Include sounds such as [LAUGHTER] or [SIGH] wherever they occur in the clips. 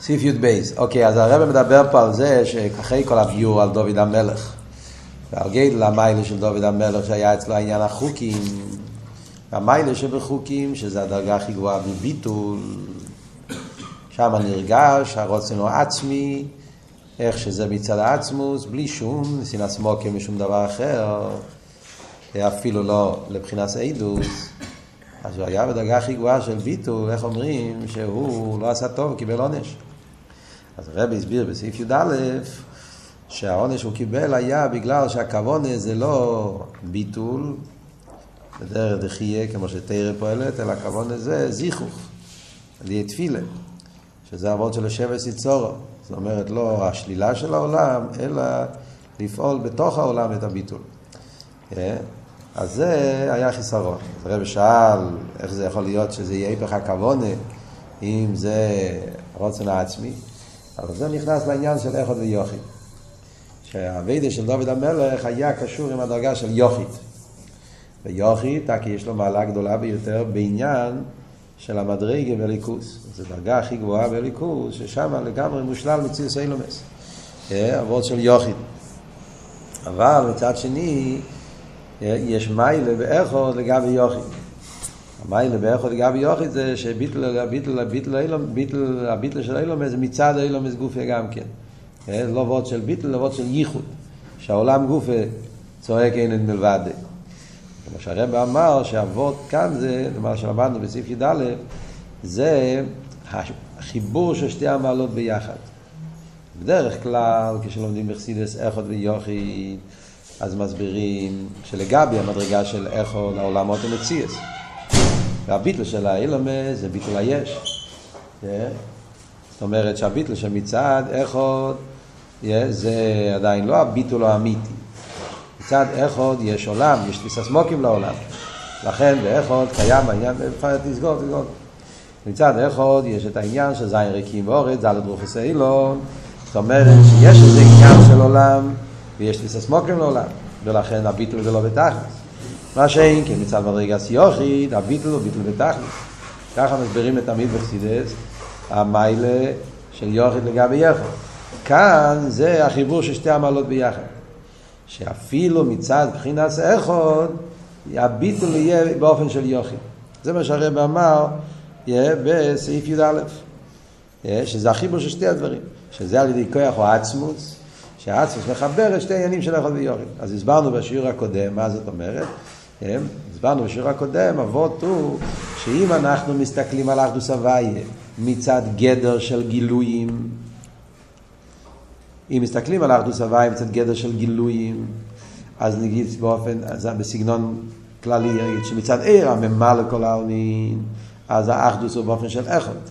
סעיף י"ב. אוקיי, אז הרב מדבר פה על זה שאחרי כל הביור על דוד המלך, ועל גדל המיילה של דוד המלך שהיה אצלו העניין החוקים, המיילה שבחוקים, שזה הדרגה הכי גבוהה בביטול, שם נרגש הרוצן העצמי, איך שזה מצד העצמוס, בלי שום סינס מוקר משום דבר אחר, אפילו לא לבחינת עדוס. אז הוא היה בדרגה הכי גבוהה של ביטול, איך אומרים שהוא לא עשה טוב, קיבל עונש. אז הרבי הסביר בסעיף י"א שהעונש שהוא קיבל היה בגלל שהכוונה זה לא ביטול, בדרך דחייה כמו שתרא פועלת, אלא הכוונה זה זיכוך, על ידי תפילה, שזה אבות של השבס יצורו. זאת אומרת לא השלילה של העולם, אלא לפעול בתוך העולם את הביטול. אה? אז זה היה חיסרון. אז הרב שאל איך זה יכול להיות שזה יהיה היפך הכוונה, אם זה הרוצן העצמי. אבל זה נכנס לעניין של איכות ויוכית. שהאביידה של דוד המלך היה קשור עם הדרגה של יוכית. ויוכית, כי יש לו מעלה גדולה ביותר בעניין של המדרגה בליכוס. זו דרגה הכי גבוהה בליכוס, ששם לגמרי מושלל מציאוס אילומס. אבות של יוכית. אבל מצד שני, יש מיילה באיכות לגבי יוכית. המיילה באיכות לגבי יוכית זה שביטל הביטל, הביטל, הביטל, הביטל של אילומס זה מצד אילומס גופה גם כן. לא וורד של ביטל, לא וורד של ייחוד. שהעולם גופה צועק אין מלבד. כמו שהרב אמר שהוורד כאן זה, מה שלמדנו בסעיף י"א, זה החיבור של שתי המעלות ביחד. בדרך כלל כשלומדים בחסידס איכות ויוכית אז מסבירים שלגבי המדרגה של איכות העולמות המציאס. והביטל של האילומס זה ביטל היש. זאת אומרת שהביטל שמצד איכות זה עדיין לא הביטול האמיתי. מצד איכות יש עולם, יש תפיסת מוקים לעולם. לכן באיכות קיים העניין, תסגור, תסגור. מצד איכות יש את העניין של זין ריקים ואורץ, דלת רוחס אילון. זאת אומרת שיש איזה עניין של עולם ויש תפיסת מוקים לעולם. ולכן הביטול זה לא בתכלס. מה שאין כן מצד מדרגה סיוכית, הביטול הוא ביטול בתכלס. ככה מסבירים את עמית בחסידס, המיילה של יוכית לגבי יחד. כאן זה החיבור של שתי המעלות ביחד. שאפילו מצד בחינת איכות, הביטול יהיה באופן של יוכית. זה מה שהרב אמר בסעיף י"א. שזה החיבור של שתי הדברים. שזה על ידי כוח או עצמוס, שהעצמוס מחבר את שתי העניינים של איכות ויוכית. אז הסברנו בשיעור הקודם, מה זאת אומרת? הסברנו בשיעור הקודם, אבות הוא שאם אנחנו מסתכלים על אחדוס הוויה מצד גדר של גילויים, אם מסתכלים על האחדוס הוויה מצד גדר של גילויים, אז נגיד באופן, אז בסגנון כללי, שמצד עיר הממה לכל העלמין, אז האחדוס הוא באופן של איכות.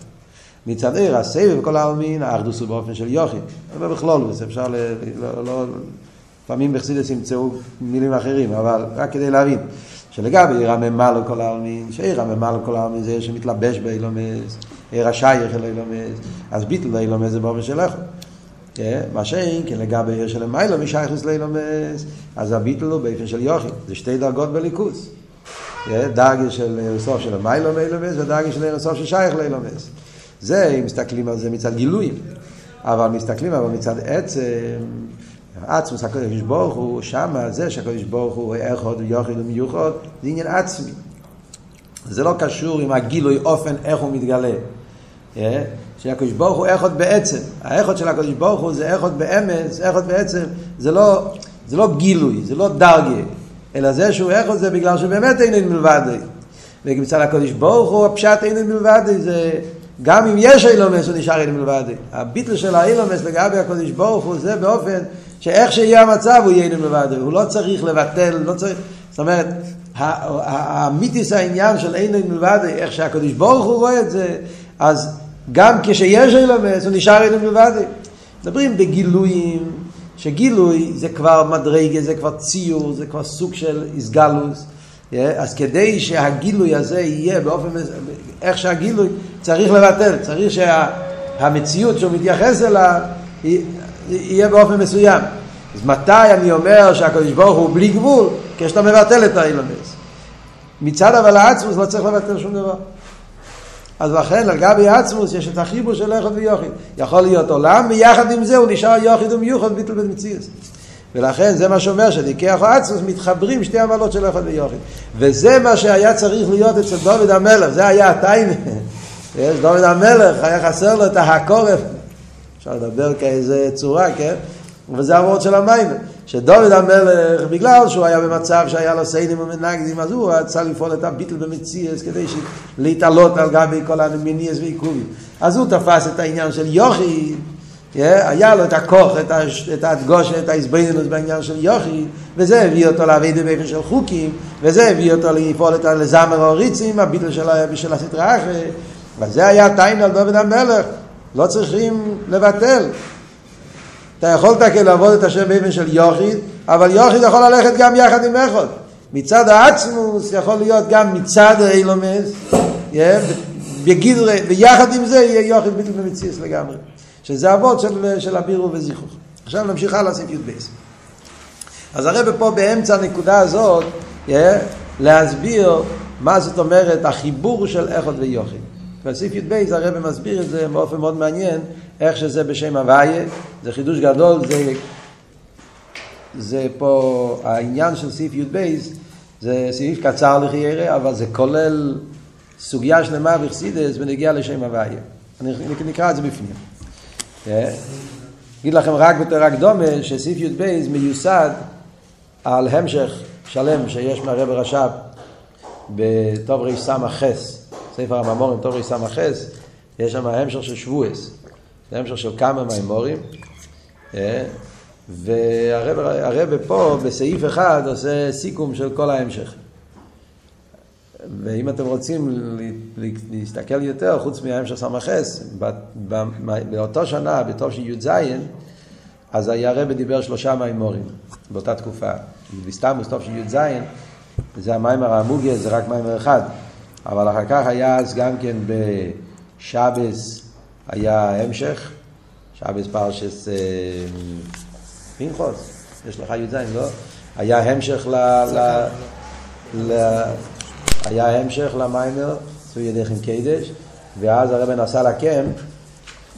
מצד עיר הסבב בכל העלמין, האחדוס הוא באופן של יוכי. אבל בכלול, אפשר ל... לא, לא, לפעמים בחסידס ימצאו מילים אחרים, אבל רק כדי להבין. שלגבי עיר הממה לכל העלמין, שעיר הממה לכל העלמין זה שמתלבש באילומס, עיר השייך אל אילומס, אז ביטל באילומס זה באופן של איכות. מה שאין, כן לגבי עיר של המילה משייכוס לאילומס, אז הביטל הוא באופן של יוכי, זה שתי דרגות בליכוס. דרגה של סוף של המילה מאילומס ודרגה של סוף ששייך לאילומס. זה, אם מסתכלים על זה מצד גילויים, אבל מסתכלים אבל מצד עצם, עצמוס הקדוש ברוך הוא, שמה זה שהקדוש ברוך הוא איכות ויוכד ומיוחד, זה עניין עצמי. זה לא קשור עם הגילוי אופן איך הוא מתגלה. שהקדוש ברוך הוא איכות בעצם. האיכות של הקדוש ברוך הוא זה איכות באמץ, איכות בעצם, זה לא, זה לא גילוי, זה לא דרגה, אלא זה שהוא איכות זה בגלל שבאמת אין מלבד. ומצד הקדוש ברוך הוא הפשט אין מלבד זה גם אם יש אילומס הוא נשאר אין מלבד. הביטל של האילומס לגבי הקדוש ברוך הוא זה באופן שאיך שיהיה המצב הוא יהיה מלבד. הוא לא צריך לבטל, לא צריך, זאת אומרת, האמיתיס העניין של אין מלבד, איך שהקדוש ברוך הוא רואה את זה, אז גם כשיש אילומס הוא נשאר אין מלבד. מדברים בגילויים, שגילוי זה כבר מדרגה, זה כבר ציור, זה כבר סוג של איסגלוס. אז כדי שהגילוי הזה יהיה באופן, איך שהגילוי צריך לבטל, צריך שהמציאות שהוא מתייחס אליו יהיה באופן מסוים. אז מתי אני אומר שהקדוש ברוך הוא בלי גבול? כשאתה מבטל את האילונס. מצד אבל העצמוס לא צריך לבטל שום דבר. אז לכן על גבי עצמוס יש את החיבור של איכות ויוחיד. יכול להיות עולם, ויחד עם זה הוא נשאר יוחיד ומיוחד ביטל במציאות. ולכן זה מה שאומר שדיקח עצמוס מתחברים שתי עמלות של איכות ויוחיד. וזה מה שהיה צריך להיות אצל דוד המלך, זה היה הטיינה. [LAUGHS] דוד המלך היה חסר לו את ההקורף. אפשר לדבר כאיזה צורה, כן? וזה הוורד של המים. שדוד המלך, בגלל שהוא היה במצב שהיה לו סיינים ומנגדים, אז הוא רצה לפעול את הביטל במציאס כדי להתעלות על גבי כל המיניאס ועיכובים. אז הוא תפס את העניין של יוכי, היה לו את הכוח, את הדגושה, את ההסבינוס בעניין של יוכי, וזה הביא אותו לעבוד באופן של חוקים, וזה הביא אותו לפעול את לזמר הוריצים, הביטל של הסטרה אחרי, וזה היה טיינה על דוד המלך, לא צריכים לבטל. אתה יכולת כן לעבוד את השם באבן של יוחיד, אבל יוחיד יכול ללכת גם יחד עם אחד. מצד העצמוס יכול להיות גם מצד האילומס, בגדרי, ויחד עם זה יהיה יוחיד בלתי במציאס לגמרי. שזה אבות של, של הבירו וזיכוך. עכשיו נמשיך הלאה סעיף י"ב. אז הרב פה באמצע הנקודה הזאת, להסביר מה זאת אומרת החיבור של איכות ויוחיד. בסעיף י"ב הרב מסביר את זה באופן מאוד מעניין, איך שזה בשם הוויה, זה חידוש גדול, זה, זה פה העניין של סעיף י"ב, זה סעיף קצר לחיירה, אבל זה כולל סוגיה שלמה בחסידס ונגיע לשם הוויה. אני נקרא את זה בפנים. אה? אגיד לכם רק בתור דומה שסעיף י"ב מיוסד על המשך שלם שיש מהרב רש"ב בטוב רס"ח, ספר הממורים טוב רס"ח, יש שם המשך של שבועס. זה המשך של כמה מימורים, אה? והרב פה בסעיף אחד עושה סיכום של כל ההמשך. ואם אתם רוצים להסתכל יותר, חוץ מההמשך סמ"ס, באותו שנה, בתור של י"ז, אז היה הרב דיבר שלושה מימורים באותה תקופה. בסתם בסטוף של י"ז, זה המיימר המוגיה, זה רק מיימר אחד. אבל אחר כך היה אז גם כן בשבס היה המשך, שבס פרשס אה, פנחוס, יש לך י"ז, לא? היה המשך ל... היה המשך למיימר, צאו ידיכם קדש, ואז הרב נסע לקמפ,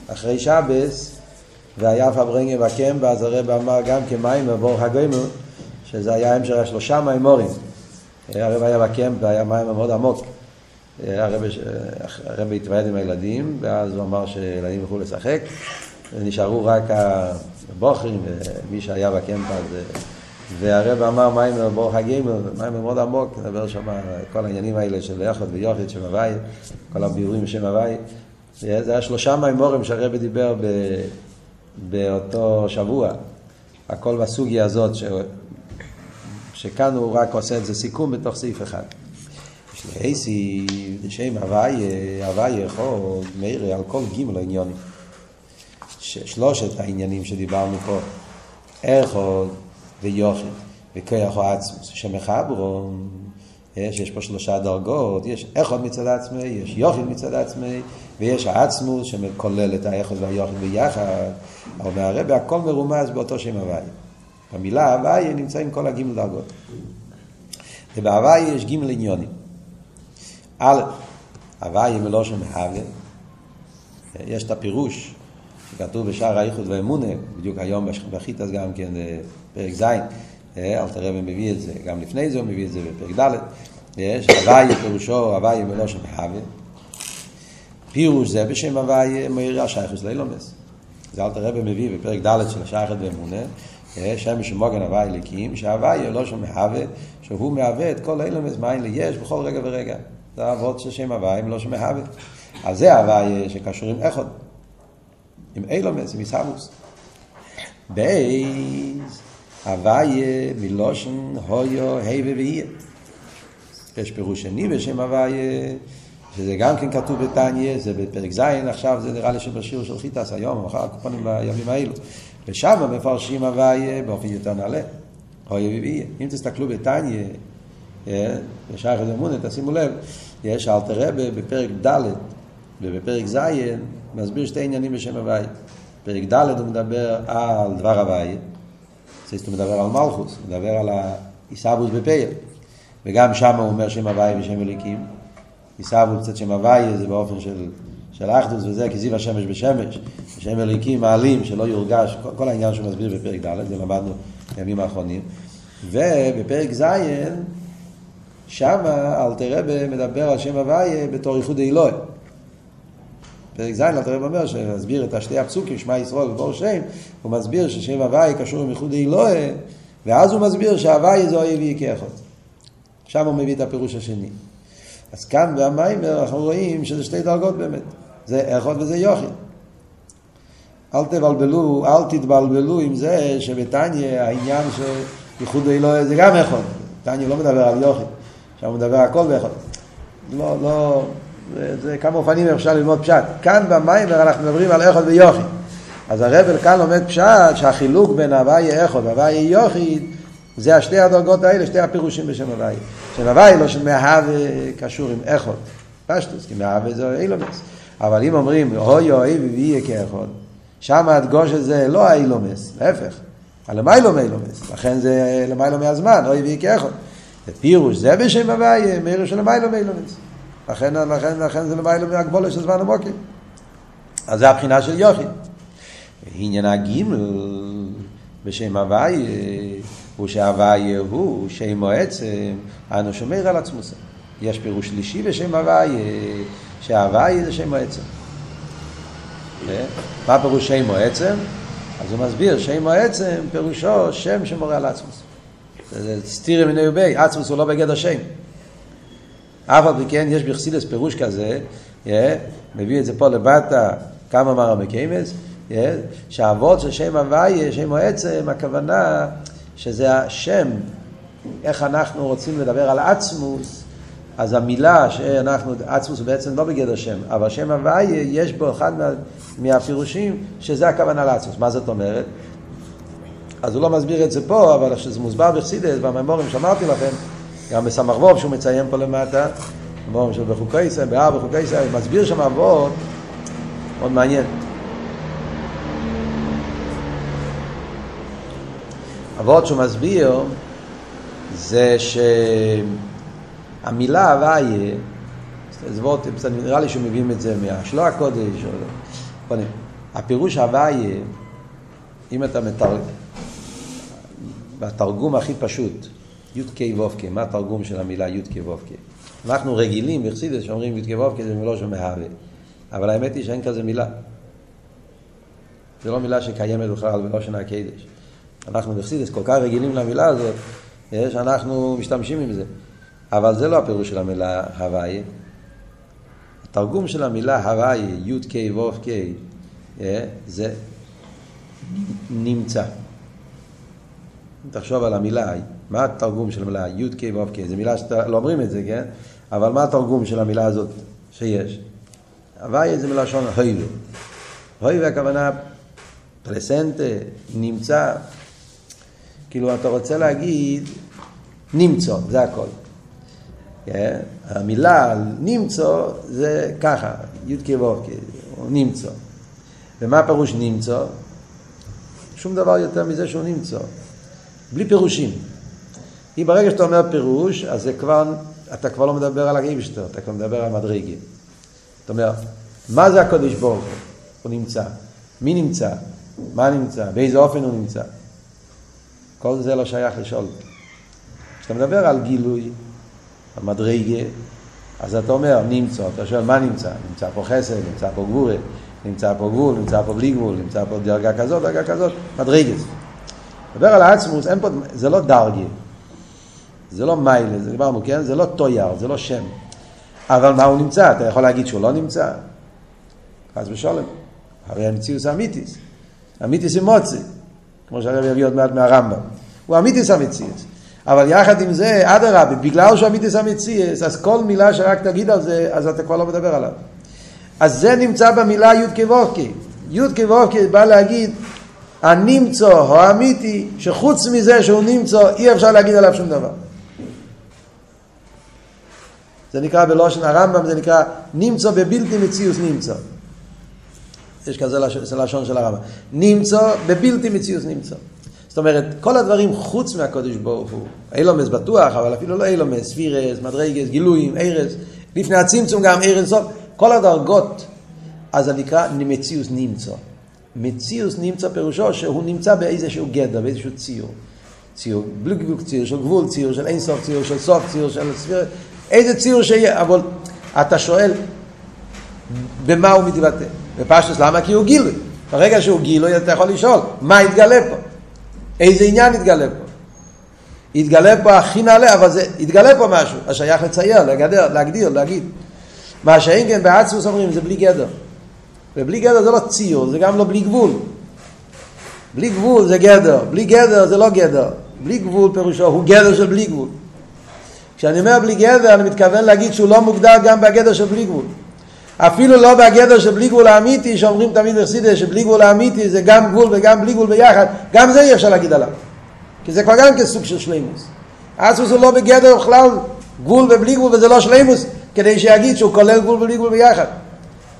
אחרי שבס, והיה פברנגה בקמפ, ואז הרב אמר גם כמיימר, בור הגוימר, שזה היה המשך השלושה מיימורים. הרב היה בקמפ והיה מיימר מאוד עמוק. הרב התוועד עם הילדים, ואז הוא אמר שילדים יוכלו לשחק, ונשארו רק הבוכרים ומי שהיה בקמפ הזה. והרב אמר מים בור חגים, מים מאוד עמוק, נדבר שם כל העניינים האלה של יחד ויוחד, שם הוואי, כל הבירורים שם הוואי. זה היה שלושה מימורים שהרב דיבר ב, באותו שבוע, הכל בסוגיה הזאת, ש, שכאן הוא רק עושה את זה סיכום בתוך סעיף אחד. שלייסי, לשם הוויה, הוויה יכול, מאיר על כל גימל העניונים. שלושת העניינים שדיברנו פה, איכות ויוכן וכוח או עצמוס, שמחברו, יש, יש פה שלושה דרגות, יש איכות מצד עצמי, יש יוכן מצד עצמי, ויש העצמוס שכולל את האיכות והיוכן ביחד, אבל מהרבה הכל מרומז באותו שם הוויה. במילה הוויה נמצאים כל הגימל דרגות. ובהוויה יש גימל עניונים. א', הוויה מלושן מהווה, יש את הפירוש שכתוב בשער האיחוד והאמונה, בדיוק היום בחיטס גם כן, אה, פרק ז', אה, אלתר רבי מביא את זה, גם לפני זה הוא מביא את זה בפרק ד', יש הוויה פירושו הוויה מלושן מהווה, פירוש זה בשם הוויה מאיר השייכוס לאילומס. זה אלתר רבי מביא בפרק ד' של השייכות ואמונה, אה, שם שמוגן הוויה אליקים, שההוויה לא שם מהווה, שהוא מהווה את כל אילומס מאין ליש בכל רגע ורגע. זה אבות של שם הוויה, לא שם הווה. אז זה הוויה שקשור עם איכות. עם אילומס, עם איסאבוס. בייס, הוויה מלושן הויו היבה ויהיה. יש פירוש שני בשם הוויה, שזה גם כן כתוב בתניא, זה בפרק ז', עכשיו זה נראה לי שבשיר של חיטס היום, או אחר הקופונים בימים האלו. ושם מפרשים הוויה באופן יותר נעלה. הויו ויהיה. אם תסתכלו בתניא, בשייך אמונה, תשימו לב, יש אלתר רבה בפרק ד' ובפרק ז' מסביר שתי עניינים בשם הוואי. בפרק ד' הוא מדבר על דבר הוואי, זאת הוא מדבר על מלכוס, הוא מדבר על העיסאוווס בפייל, וגם שם הוא אומר שם הוואי ושם אליקים, עיסאוו קצת שם הוויה זה באופן של, של אחדוס וזה, כזיו השמש בשמש, שם אליקים מעלים, שלא יורגש, כל, כל העניין שהוא מסביר בפרק ד', זה למדנו בימים האחרונים. ובפרק ז', שם אלתר רבה מדבר על שם הוויה בתור ייחוד אלוהי. פרק ז' אלתר רבה אומר, שמסביר את השתי הפסוקים, שמע ישראל ובור שם, הוא מסביר ששם הוויה קשור עם ייחוד אלוהי, ואז הוא מסביר שההוויה זה אוהב כאחד. שם הוא מביא את הפירוש השני. אז כאן במיימר אנחנו רואים שזה שתי דרגות באמת. זה אחד וזה יוכי. אל תבלבלו, אל תתבלבלו עם זה שבתניא העניין של ייחוד אלוהי זה גם אחד. תניא לא מדבר על יוכי, שם הוא מדבר הכל באחד. לא, לא, זה, זה כמה אופנים אפשר ללמוד פשט. כאן במיימר אנחנו מדברים על אחד ויוכי. אז הרבל כאן לומד פשט שהחילוק בין הוויה אחד והוויה יוכי זה השתי הדרגות האלה, שתי הפירושים בשם הוויה. שם הוויה לא של מהווה קשור עם איכות, פשטוס, כי מהווה זה אילומס. אבל אם אומרים אוי אוי ויהיה כאחד, שם הדגוש הזה לא האילומס, להפך, הלמיילום אילומס, לכן זה למיילום מהזמן, אוי ויהיה כאחד. פירוש, זה בשם הוויה, מאיר של למיילום אילומס. לכן, לכן, לכן זה למיילום מהגבולה של זמן המוקים. אז זה הבחינה של יוכי. עניין הגימל בשם הוויה הוא שהוויה הוא שם עצם, אנו שומר על עצמוסה. יש פירוש שלישי בשם הוויה, שההוויה זה שם עצם. מה פירוש שם עצם? אז הוא מסביר, שם עצם פירושו שם שמורה על עצמוס. זה סתירה מיני ובי, עצמוס הוא לא בגדר שם. אף על פי כן יש בחסידס פירוש כזה, מביא את זה פה לבטה כמה מרמקיימס, שהאבות של שם הוויה, שם עצם, הכוונה שזה השם, איך אנחנו רוצים לדבר על עצמוס, אז המילה שאנחנו, עצמוס הוא בעצם לא בגדר שם, אבל שם הוויה יש בו אחד מה, מהפירושים שזה הכוונה לעצמוס. מה זאת אומרת? אז הוא לא מסביר את זה פה, אבל כשזה מוסבר בחסידס, בממורים שאמרתי לכם, גם בסמ"ך ווב שהוא מציין פה למטה, בממורים של בחוקי ישראל, באר בחוקי ישראל, מסביר שם אבות, מאוד מעניין. אבות שהוא מסביר זה שהמילה הוויה, וורט, נראה לי שמביאים את זה מהשלוע הקודש. הפירוש הוויה, אם אתה מתרגם, בתרגום הכי פשוט, י"ק ו"ק, מה התרגום של המילה י"ק ו"ק? אנחנו רגילים בחסידס שאומרים י"ק ו"ק זה מלושן מהווה, אבל האמת היא שאין כזה מילה. זה לא מילה שקיימת בכלל בלושן הקדש. אנחנו בחסידס כל כך רגילים למילה הזאת, שאנחנו משתמשים עם זה. אבל זה לא הפירוש של המילה הוויה. התרגום של המילה הוויה, י' ו' ק', זה נמצא. תחשוב על המילה, מה התרגום של המילה י' ו' ק', זו מילה שאתה לא אומרים את זה, כן? אבל מה התרגום של המילה הזאת שיש? הוויה זה מלשון הויבה. הויבה הכוונה פרסנטה, נמצא, כאילו אתה רוצה להגיד נמצא, זה הכל. כן? המילה נמצא זה ככה, י"ק ו"ק, נמצא. ומה פירוש נמצא? שום דבר יותר מזה שהוא נמצא. בלי פירושים. אם ברגע שאתה אומר פירוש, אז זה כבר, אתה כבר לא מדבר על הגיבשטר, אתה כבר מדבר על מדרגים. זאת אומרת, מה זה הקודש ברוך הוא נמצא? מי נמצא? מה נמצא? באיזה אופן הוא נמצא? כל זה לא שייך לשאול. כשאתה מדבר על גילוי, על מדרגה, אז אתה אומר נמצא, אתה שואל מה נמצא? נמצא פה חסד, נמצא פה גבורה, נמצא פה גבול, נמצא פה בלי גבול, נמצא פה דרגה כזאת, דרגה כזאת, מדרגת. מדבר על העצמוס, אין פה, זה לא דרגה, זה לא מיילה, זה דיברנו, כן? זה לא טויר, זה לא שם. אבל מה הוא נמצא? אתה יכול להגיד שהוא לא נמצא? חס ושלום. הרי המציאוס אמיתיס. אמיתיס היא מוצא. כמו שהרב יביא עוד מעט מהרמב"ם. הוא אמיתיס המציאס. אבל יחד עם זה, אדרבה, בגלל שהוא אמיתיס המציאס, אז כל מילה שרק תגיד על זה, אז אתה כבר לא מדבר עליו. אז זה נמצא במילה י' כווקי. י' כווקי בא להגיד, הנמצא האמיתי, שחוץ מזה שהוא נמצא, אי אפשר להגיד עליו שום דבר. זה נקרא בלושן הרמב"ם, זה נקרא נמצא בבלתי מציאוס נמצא. יש כזה לשון של הרמב"ם. נמצא בבלתי מציאוס נמצא. זאת אומרת, כל הדברים חוץ מהקודש ברוך הוא, אילומס בטוח, אבל אפילו לא אילומס, ספירס, מדרגס, גילויים, ארז, לפני הצמצום גם עיר אינסוף, כל הדרגות, אז זה נקרא מציאוס נמצא. מציאוס נמצא פירושו שהוא נמצא באיזשהו גדר, באיזשהו ציור. ציור בלי גבול, ציור של גבול, ציור של אין סוף, ציור של סוף, ציור של ספירה, איזה ציור שיהיה, אבל אתה שואל במה הוא מתבטא. בפשטוס למה? כי הוא גילוי. ברגע שהוא גילוי אתה יכול לשאול, מה יתגלה פה? איזה עניין יתגלה פה? יתגלה פה הכי נעלה, אבל זה, יתגלה פה משהו, השייך לצייר, לגדר, להגדיר, להגיד. מה שאין כן בעצמוס אומרים זה בלי גדר. ובלי גדר זה לא ציור, זה גם לא בלי גבול. בלי גבול זה גדר, בלי גדר זה לא גדר. בלי גבול פירושו הוא גדר של בלי גבול. כשאני אומר בלי גדר אני מתכוון להגיד שהוא לא מוגדר גם בגדר של בלי גבול. אפילו לא בגדר של בלי גבול האמיתי שאומרים תמיד בחסידה שבלי גבול האמיתי זה גם גבול וגם בלי גבול ביחד, גם זה אי אפשר להגיד עליו. כי זה כבר גם כסוג של שלימוס. אסוס הוא לא בגדר בכלל גבול ובלי גבול וזה לא שלימוס כדי שיגיד שהוא כולל גבול ובלי גבול ביחד.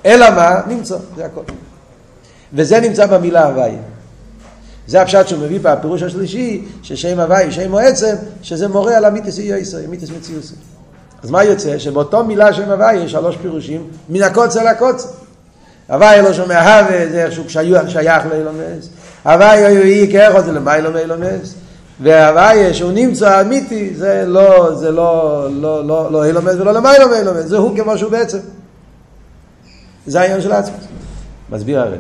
אלא מה? נמצא, זה הכל. וזה נמצא במילה הוויה. זה הפשט שהוא מביא בפירוש השלישי, ששם הוואי, שם או עצם, שזה מורה על המיתוס איוסי, מיתוס מציוסי. אז מה יוצא? שבאותו מילה שם הוואי יש שלוש פירושים, מן הקוצר לקוצר. הוואי לא שומע הווה, זה איכשהו שייך לאילומס. הוואי יהי כאחד זה למיילו מאילומס. והוואי שהוא נמצא אמיתי, זה לא, זה לא, לא, לא, לא אילומס ולא למיילו מאילומס, זה הוא כמו שהוא בעצם. זה העניין של עצמוס. מסביר הרבי.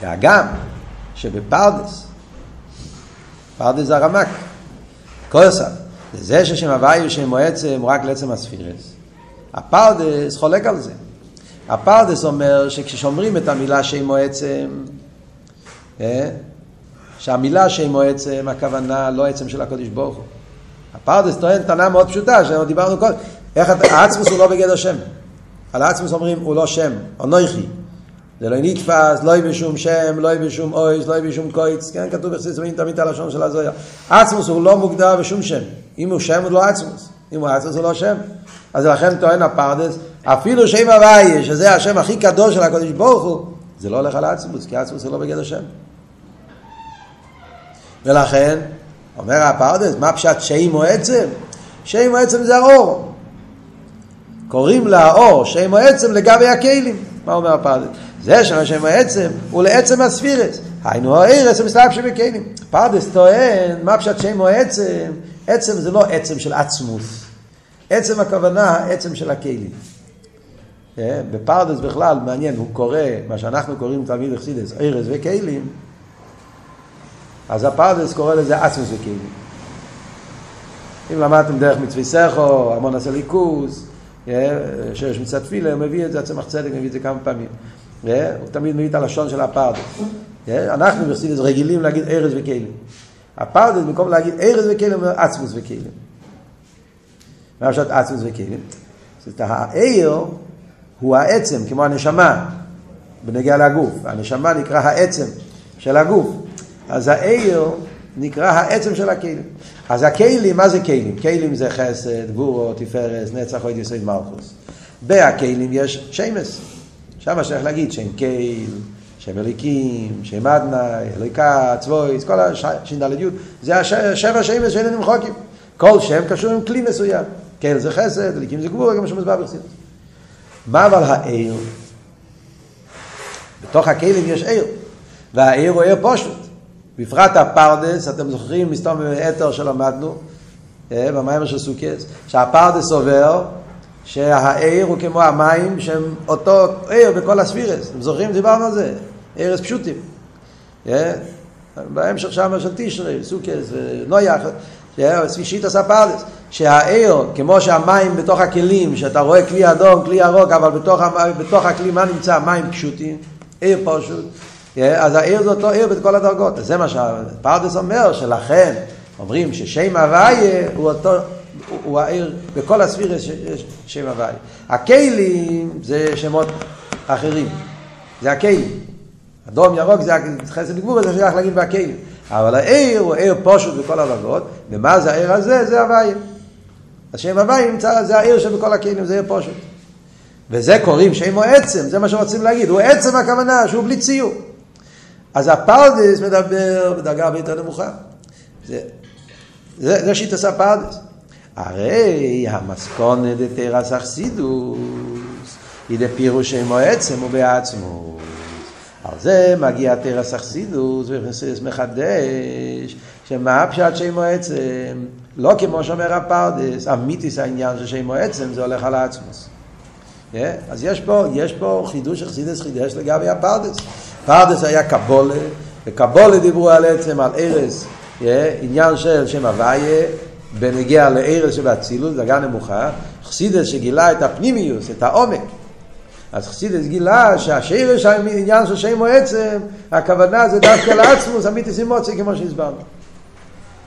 והגם שבפרדס, פרדס זה הרמק, כוסה, זה ששם הוואי ושם מועצם רק לעצם הספירס. הפרדס חולק על זה. הפרדס אומר שכששומרים את המילה שם מועצם, אה, שהמילה שם מועצם, הכוונה לא עצם של הקודש ברוך הוא. הפרדס טוען טענה מאוד פשוטה, שדיברנו קודם, איך העצמוס הוא לא בגדר שם. על העצמוס אומרים הוא לא שם, אנוכי. זה לא נתפס, לא בשום שם, לא בשום אויס, לא בשום קויץ, כן, כתוב בחסיס רואים תמיד הלשון של הזויה. עצמוס הוא לא מוגדר בשום שם. אם הוא שם הוא לא עצמוס. אם הוא עצמוס הוא לא שם. אז לכן טוען הפרדס, אפילו שם הוויה, שזה השם הכי קדוש של הקדוש ברוך הוא, זה לא הולך על עצמוס, כי עצמוס הוא לא בגדר שם. ולכן, אומר הפרדס, מה פשט שם או עצם? שם או עצם זה האור. קוראים לאור שם או עצם לגבי הכלים. מה אומר הפרדס? זה שהשם העצם הוא לעצם הספירס. היינו הערס המסתלק שבקיינים. פרדס טוען, מה פשט שם או עצם? זה לא עצם של עצמוס. עצם הכוונה, עצם של הכלים. אה, בפרדס בכלל, מעניין, הוא קורא, מה שאנחנו קוראים תלמיד אכסידס, ערס וכלים, אז הפרדס קורא לזה עצמוס וכלים. אם למדתם דרך מצווי סכו, המון עשה אה, שיש מצד תפילה, הוא מביא את זה, הצמח צדק מביא את זה כמה פעמים. הוא תמיד מביא את הלשון של הפרדס. אנחנו בחסידס רגילים להגיד ארז וכלים. הפרדס במקום להגיד ארז וכלים אומר עצמוס וכלים. מה פשוט עצמוס וכלים? זאת העיר הוא העצם, כמו הנשמה, בנגיע לגוף. הנשמה נקרא העצם של הגוף. אז העיר נקרא העצם של הכלים. אז הכלים, מה זה כלים? כלים זה חסד, גבורו, תפארס, נצח, אוהד יסוד מלכוס. בהכלים יש שמס. שם שייך להגיד שם קייל, שם אליקים, שם אדנאי, אליקה, צבויס, כל הש"ד י', זה השבע שמש שאיננו מחוקים. כל שם קשור עם כלי מסוים. קייל זה חסד, אליקים זה גבור, גם שמוסבר ברצינות. מה אבל העיר? בתוך הכלים יש עיר, והעיר הוא עיר פושט. בפרט הפרדס, אתם זוכרים מסתום אתר שלמדנו, אה, במים של סוכס, שהפרדס עובר שהעיר הוא כמו המים שהם אותו עיר בכל הספירס. אתם זוכרים? דיברנו על זה. ערס פשוטים. בהמשך שם של תשרי, סוכס ונויח, שישית עשה פרדס. שהעיר, כמו שהמים בתוך הכלים, שאתה רואה כלי אדום, כלי ירוק, אבל בתוך, בתוך הכלי מה נמצא? מים פשוטים, עיר פשוט. אז העיר זה אותו עיר בכל הדרגות. זה מה שהפרדס אומר, שלכן אומרים ששם הוויה הוא אותו... הוא העיר, בכל הספירה יש שם הוואי. הכלים זה שמות אחרים, זה הכלים. אדום ירוק זה חסד גבור, זה שייך להגיד בהכלים. אבל העיר הוא עיר פושט בכל הדרגות, ומה זה העיר הזה? זה הוואי. השם הוואי נמצא, זה העיר שבכל הכלים, זה עיר פושט. וזה קוראים שם הוא עצם, זה מה שרוצים להגיד, הוא עצם הכוונה, שהוא בלי ציור. אז הפרדס מדבר בדרגה הרבה יותר נמוכה. זה, זה, זה שיטס הפרדס. הרי המסכונה דתרס אכסידוס היא דפירוש שמו עצם ובעצמו. על זה מגיע תרס אכסידוס וחסידס מחדש שמה הפשט שמו עצם לא כמו שאומר הפרדס אמיתיס העניין של שמו עצם זה הולך על העצמוס. Yeah, אז יש פה, יש פה חידוש אכסידס חידש לגבי הפרדס. פרדס היה קבולה, וקבולה דיברו על עצם, על ארז, yeah, עניין של שם הוויה, בנגיע לארז שבאצילות, דרגה נמוכה, חסידס שגילה את הפנימיוס, את העומק. אז חסידס גילה שהשרש העניין של שם עצם, הכוונה זה דווקא לעצמוס, אמיתיס אימוצי, כמו שהסברנו.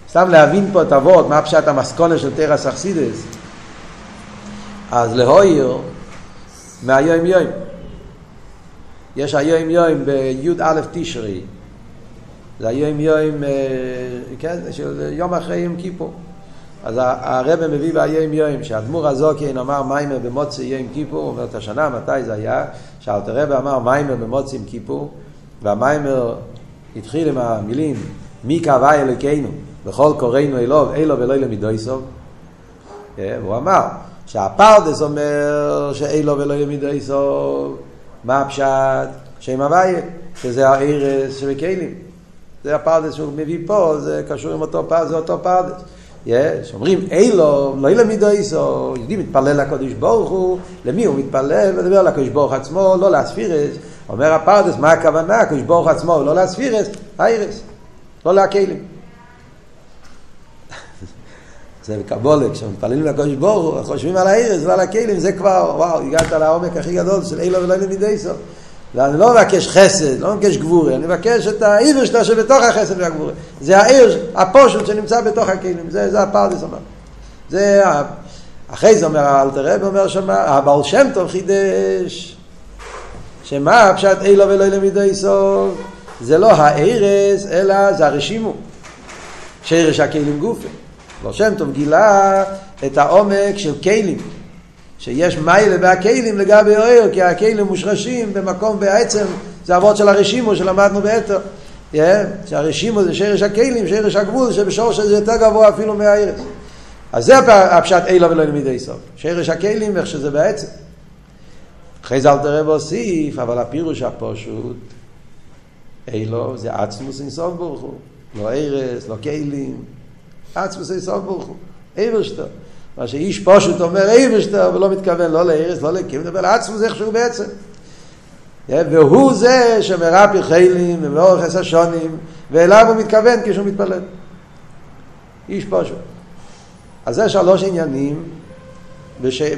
סתם להבין פה את אבות, מה פשט המסכונה של תרס אכסידס. אז להויר מהיום יום. יש היום יום בי"א תשרי. זה היום יום, כן, של יום אחרי יום כיפור. אז הרב מביא ביום יום שהאדמו"ר הזוקין אמר מיימר במוצאי יום כיפור, הוא אומר את השנה מתי זה היה, שאלטער רבי אמר מאמר במוצאי יום כיפור, והמאמר התחיל עם המילים מי כה' אלוקינו בכל קוראנו אליו, אליו ולא למידותיו. והוא אמר שהפרדס אומר שאליו ולא למידותיו, מה הפשט? שם הוויה, שזה האורות שבכלים. זה הפרדס שהוא מביא פה, זה קשור עם אותו פרדס, זה אותו פרדס. יש, אומרים אליו, לא אל מידותיו, יהודי מתפלל לקדוש ברוך הוא, למי הוא מתפלל? מדבר לקדוש ברוך עצמו, לא לאספירס. אומר הפרדס, מה הכוונה? הקדוש ברוך עצמו, לא לאספירס, האירס, לא להכלים. זה בקבולה, כשמתפללים לקדוש ברוך חושבים על האירס ועל הכלים, זה כבר, וואו, הגעת לעומק הכי גדול של אילו ולא מידויסו. אני לא מבקש חסד, לא מבקש גבורי, אני מבקש את העיר שלו שבתוך החסד והגבורי. זה העיר, הפושט שנמצא בתוך הכלים, זה, זה הפרדס אומר. זה, אחרי זה אומר האלתר רב אומר שמה, הבעל שם טוב חידש, שמה פשט אילו ולא למידי סוף, זה לא הארס, אלא זה הרשימו, שרש הכלים גופי. בעל שם טוב גילה את העומק של כלים. שיש מיילה בהכלים לגבי אוהר, כי הכלים מושרשים במקום בעצם, זה אבות של הרשימו שלמדנו באתר. Yeah, שהרשימו זה שרש הכלים, שרש הגבול, שבשורש הזה יותר גבוה אפילו מהארץ. אז זה הפשט אילו ולא נמידי סוף. שרש הכלים, איך שזה בעצם. אחרי זה אל תראה והוסיף, אבל הפירוש הפשוט, אילו זה עצמוס אינסוף ברוך הוא. לא ארץ, לא כלים, עצמוס אינסוף ברוך הוא. אברשטר. מה שאיש פשוט אומר אייבשטר ולא מתכוון לא לארץ, לא לקים, מדבר לעצמו זה איכשהו בעצם. והוא זה שמרפי חיילים ומאורך עשר שונים, ואליו הוא מתכוון כשהוא מתפלל. איש פשוט. אז זה שלוש עניינים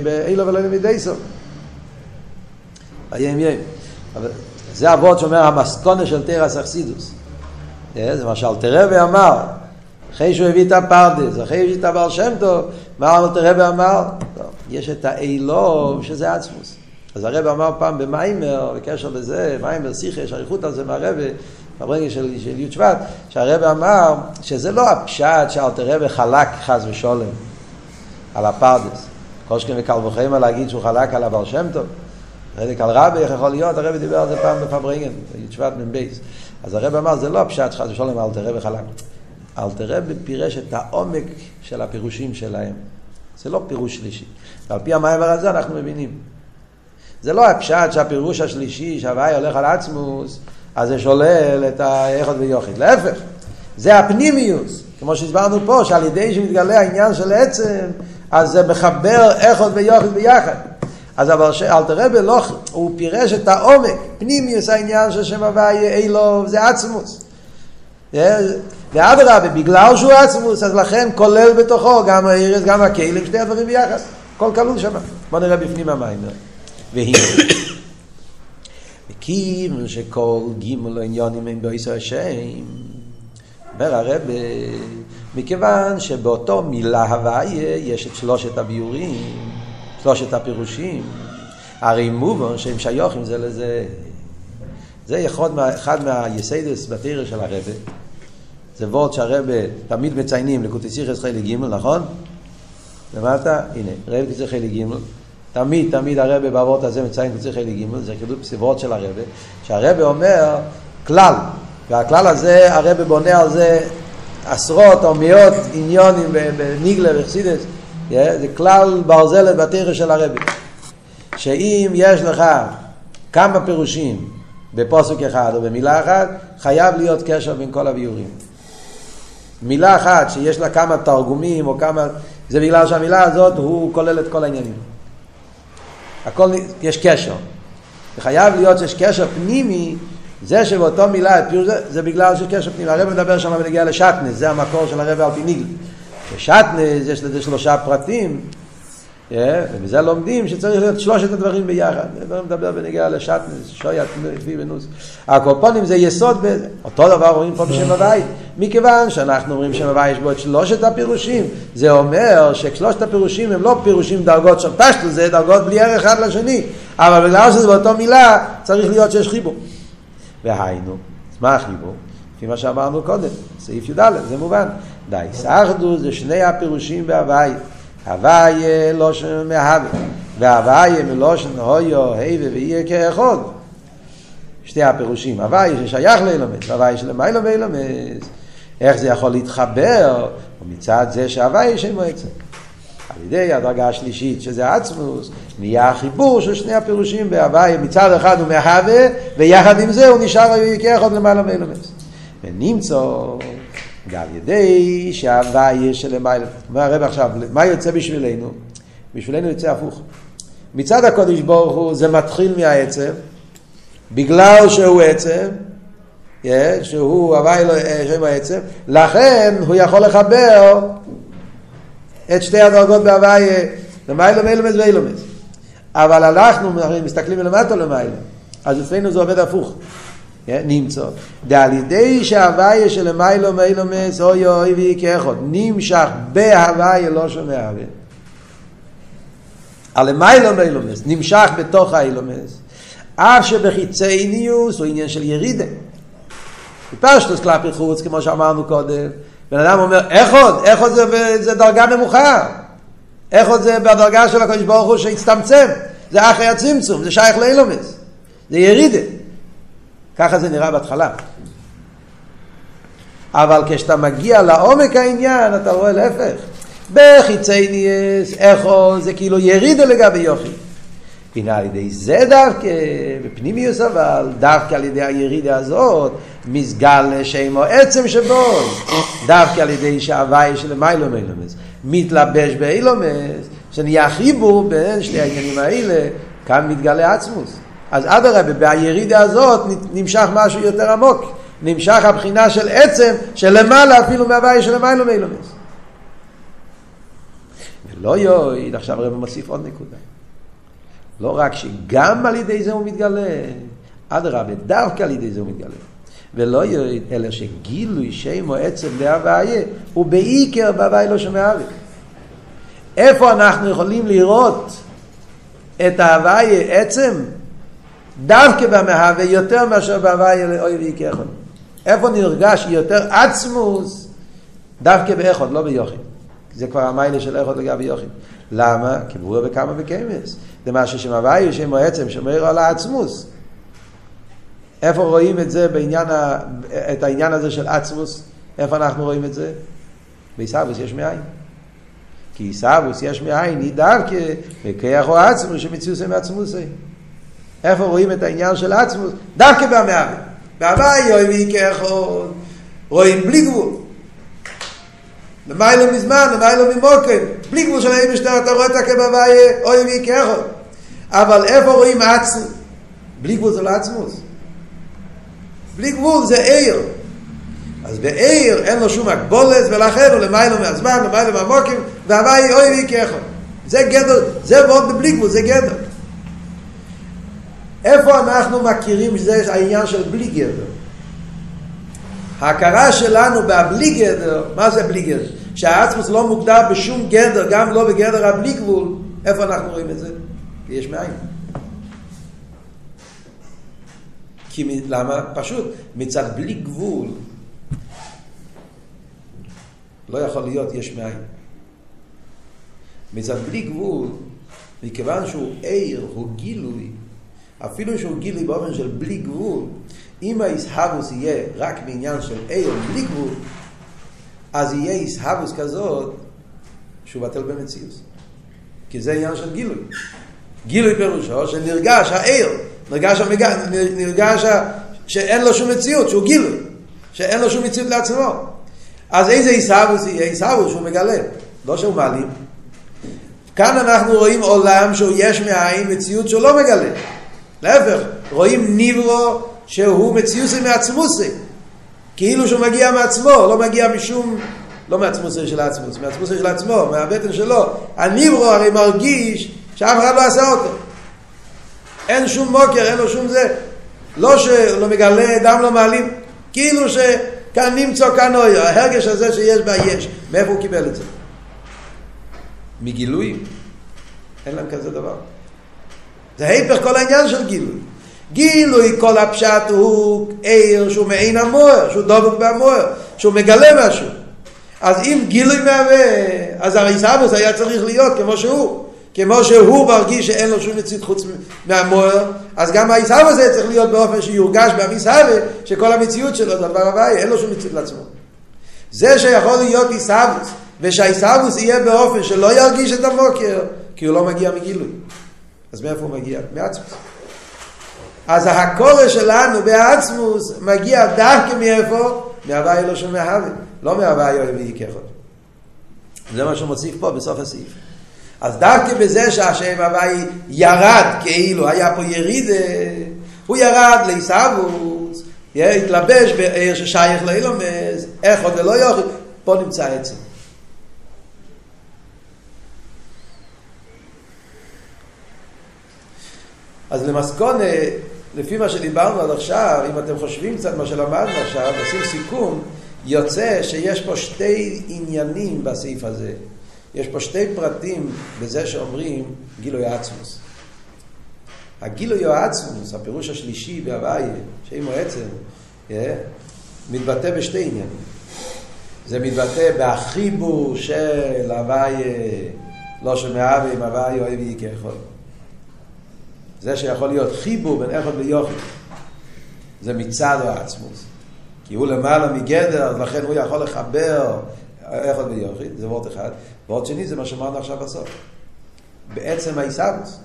באילו ולא למידי סוף. היים יים. זה אבות שאומר המסכונה של תרס אכסידוס. זה מה שאלתרבה אמר, אחרי שהוא הביא את הפרדס, אחרי שהוא הביא את הבעל שם טוב, מה הרב אמר? לא, יש את האילוב שזה עצמוס. אז הרב אמר פעם במיימר, בקשר לזה, מיימר שיחה, יש אריכות על זה מהרב, ברגע של, של י' שבט, שהרב אמר שזה לא הפשט שאלתר רב חלק חס ושולם על הפרדס. כל שכן וקל וחיימה להגיד שהוא חלק על הבעל שם טוב. רדיק על רבי, איך יכול להיות? הרב דיבר על זה פעם בפברינגן, י' שבט מבייס. אז הרב אמר, זה לא הפשט שחס ושולם אלתר רב חלק. אלתר רבי פירש את העומק של הפירושים שלהם. זה לא פירוש שלישי. ועל פי המעבר הזה אנחנו מבינים. זה לא הפשט שהפירוש השלישי, שהוואי הולך על עצמוס, אז זה שולל את האיכות ויוכית. להפך, זה הפנימיוס. כמו שהסברנו פה, שעל ידי שמתגלה העניין של עצם, אז זה מחבר איכות ויוכית ביחד. אז אבל אלתר רבי לא, הוא פירש את העומק, פנימיוס העניין של שם הוואי אילו, זה עצמוס. ואדרבה, בגלל שהוא עצמוס, אז לכן כולל בתוכו גם הארץ, גם הכלים, שני הדברים ביחד. הכל כלול שם. בוא נראה בפנים המים. והנה. וכיוון שכל גימל העניונים הם בעשר השם, אומר הרב, מכיוון שבאותו מילה הוויה יש את שלושת הביורים, שלושת הפירושים, הרי מובן שהם שיוכים זה לזה. זה אחד מהיסיידס בתרא של הרבה. זה וורד שהרבה תמיד מציינים לקוטי סיכס חלק ג', נכון? למטה, הנה, רב קציר חלק ג', תמיד, תמיד הרבה בעבוד הזה מציין קציר חלק ג', זה סיבות של הרבה, שהרבה אומר כלל, והכלל הזה, הרבה בונה על זה עשרות או מאות עניונים בניגלה וחסידס, זה כלל ברזל בתרא של הרבי. שאם יש לך כמה פירושים בפוסק אחד או במילה אחת, חייב להיות קשר בין כל הביורים. מילה אחת שיש לה כמה תרגומים או כמה... זה בגלל שהמילה הזאת הוא כולל את כל העניינים. הכל, יש קשר. וחייב להיות שיש קשר פנימי, זה שבאותו מילה, זה, זה בגלל שיש קשר פנימי. הרב מדבר שם ונגיע לשטנס, זה המקור של הרב על פי ניגל. בשטנס יש לזה שלושה פרטים, ומזה לומדים שצריך להיות שלושת הדברים ביחד. אני מדבר בנגיעה לשטנס, שויה, תפי ונוס. הקופונים זה יסוד. אותו דבר רואים פה בשם הוואי. מכיוון שאנחנו אומרים שם הוואי יש בו את שלושת הפירושים, זה אומר ששלושת הפירושים הם לא פירושים דרגות של פשטו, זה דרגות בלי ערך אחד לשני. אבל בגלל שזה באותו מילה, צריך להיות שיש חיבור. והיינו, מה החיבור? לפי מה שאמרנו קודם, סעיף י"ד, זה מובן. די, סחדו זה שני הפירושים בהוואי. הוויה לושן מהווה, והוויה מלושן הויו, היבה ויהיה כאחד. שתי הפירושים, הוויה ששייך לאילומס, והוויה שלמיילא באילומס. איך זה יכול להתחבר? מצד זה שהוויה שם מועצת. על ידי הדרגה השלישית, שזה עצמוס, נהיה החיבור של שני הפירושים בהוויה. מצד אחד הוא מהווה, ויחד עם זה הוא נשאר כאחד למעלה מאילומס. ונמצא גם ידי שההוויה שלמעלה. אומר הרב עכשיו, מה יוצא בשבילנו? בשבילנו יוצא הפוך. מצד הקודש ברוך הוא זה מתחיל מהעצב, בגלל שהוא עצב, שהוא הוואי לו שם העצב, לכן הוא יכול לחבר את שתי הדרגות בהוויה, למיילא ואילומס ואילומס. אבל אנחנו מסתכלים מלמטה למיילא, אז אצלנו זה עובד הפוך. נמצא. דעל ידי שההוויה של מיילו מיילומס אוי אוי ואי כאחד נמשך בהוויה לא שומע הווה. על מיילו מיילומס נמשך בתוך האילומס אף שבחיצניוס הוא עניין של ירידה. פשטוס כלפי חוץ כמו שאמרנו קודם בן אדם אומר איך עוד? איך עוד זה, זה דרגה נמוכה? איך עוד זה בדרגה של הקדוש ברוך הוא שהצטמצם? זה אחרי הצמצום, זה שייך לאילומס. זה ירידה. ככה זה נראה בהתחלה. אבל כשאתה מגיע לעומק העניין, אתה רואה להפך. בחיצי ניאס, איכו, זה כאילו ירידה לגבי יופי. הנה על ידי זה דווקא, בפנימיוס אבל, דווקא על ידי הירידה הזאת, מסגל לשם או עצם שבו, דווקא על ידי שהוואי של מיילום אילומס, מתלבש באילומס, שנהיה חיבור בין שני העניינים האלה, כאן מתגלה עצמוס. אז אדרבה, בירידה הזאת נמשך משהו יותר עמוק. נמשך הבחינה של עצם שלמעלה אפילו מהבעיה של המיילו מילומס. ולא יועיד, עכשיו הרב מוסיף עוד נקודה. לא רק שגם על ידי זה הוא מתגלה, אדרבה, דווקא על ידי זה הוא מתגלה. ולא יועיד, אלא שגילוי שם או עצם להוויה הוא בעיקר בהוויה לא אבי. איפה אנחנו יכולים לראות את ההוויה עצם? דווקא במהווה יותר מאשר בהוויה לאוי ויקחון. איפה נרגש יותר עצמוס? דווקא באחוד, לא ביוחד. זה כבר המיילה של איכות לגבי יוחד. למה? כי ברור בכמה וקמס. זה משהו שמהוויה שם עצם שומר על העצמוס. איפה רואים את זה בעניין, ה... את העניין הזה של עצמוס? איפה אנחנו רואים את זה? בעיסאוויס יש מאין. כי עיסאוויס יש מאין, היא דווקא בכיח או עצמוס שמציאו זה מעצמוסי. איפה רואים את העניין של עצמוס? דווקא במהווה. בהוואי אוי ויקחון, רואים בלי גבול. למיילו מזמן, למיילו ממוקם, בלי גבול של האם משטר, אתה רואה את הכבהוואי אוי ויקחון. אבל איפה רואים עצמוס? בלי גבול זה לא עצמוס. בלי גבול זה עיר. אז בעיר אין לו שום הגבולת, ולכן הוא למיילו מהזמן, למיילו מהמוקים, והוואי אוי ויקחון. זה גדר, זה ועוד בלי גבול, זה גדר. איפה אנחנו מכירים שזה העניין של בלי גדר? ההכרה שלנו בבלי גדר, מה זה בלי גדר? שהעצמוס לא מוגדר בשום גדר, גם לא בגדר הבלי גבול, איפה אנחנו רואים את זה? יש מאין. כי למה? פשוט, מצד בלי גבול לא יכול להיות יש מאין. מצד בלי גבול, מכיוון שהוא עיר, הוא גילוי, אפילו שהוא גילי באופן של בלי גבול, אם האיסהבוס יהיה רק בעניין של עיר בלי גבול, אז יהיה איסהבוס כזאת שהוא בטל במציאות. כי זה עניין של גילוי. גילוי פירושו שנרגש העיר, נרגש, המג... נרגש ה... שאין לו שום מציאות, שהוא גילוי, שאין לו שום מציאות לעצמו. אז איזה עיסאוווס יהיה? עיסאוווס שהוא מגלה, לא שהוא מעלים. כאן אנחנו רואים עולם שהוא יש מאין, מציאות שהוא לא מגלה. להפך, רואים ניברו שהוא מציאות מעצמוסי. כאילו שהוא מגיע מעצמו, לא מגיע משום, לא מעצמוסי של עצמוס, מעצמוסי של עצמו, מהבטן שלו. הניברו הרי מרגיש שאף אחד לא עשה אותו. אין שום מוקר, אין לו שום זה. לא שלא מגלה, דם לא מעלים, כאילו שכאן נמצא כאן אויר, ההרגש הזה שיש בה יש. מאיפה הוא קיבל את זה? מגילויים. אין להם כזה דבר. זה היפך כל העניין של גילוי. גילוי כל הפשט הוא עיר שהוא מעין המוער, שהוא דבוק במוער, שהוא מגלה משהו. אז אם גילוי מהווה, אז הרי סבוס היה צריך להיות כמו שהוא. כמו שהוא מרגיש שאין לו שום מציאות חוץ מהמוער, אז גם העיסאווה הזה צריך להיות באופן שיורגש בעמיסאווה, שכל המציאות שלו זה דבר הבאי, אין לו שום מציאות לעצמו. זה שיכול להיות עיסאוווס, ושהעיסאוווס יהיה באופן שלא ירגיש את המוקר, כי הוא לא מגיע מגילוי. אז מאיפה הוא מגיע? מעצמוס. אז הקורא שלנו בעצמוס מגיע דווקא מאיפה? מהווה אלו של מהווה, לא מהווה יואב ויקחו. זה מה שהוא מוסיף פה בסוף הסעיף. אז דווקא בזה שהשם הוואי ירד כאילו, היה פה יריד, הוא ירד לעיסאוווס, התלבש בעיר ששייך לאילומס, איך עוד לא יוכל, פה נמצא עצם. אז למסקונה, לפי מה שדיברנו עד עכשיו, אם אתם חושבים קצת מה שלמדנו עכשיו, עושים סיכום, יוצא שיש פה שתי עניינים בסעיף הזה. יש פה שתי פרטים בזה שאומרים גילוי עצמוס. הגילוי עצמוס, הפירוש השלישי בהוויה, שאימו עצם, אה, מתבטא בשתי עניינים. זה מתבטא בחיבור של הוויה, לא שמאהבה עם הוויה אוהב ייקחו. זה שיכול להיות חיבור בין אחד ליוכי. זה מצד העצמוס. כי הוא למעלה מגדר, לכן הוא יכול לחבר אחד ויוכי, זה וורט אחד. וורט שני זה מה שאמרנו עכשיו בסוף. בעצם העיסאוויס.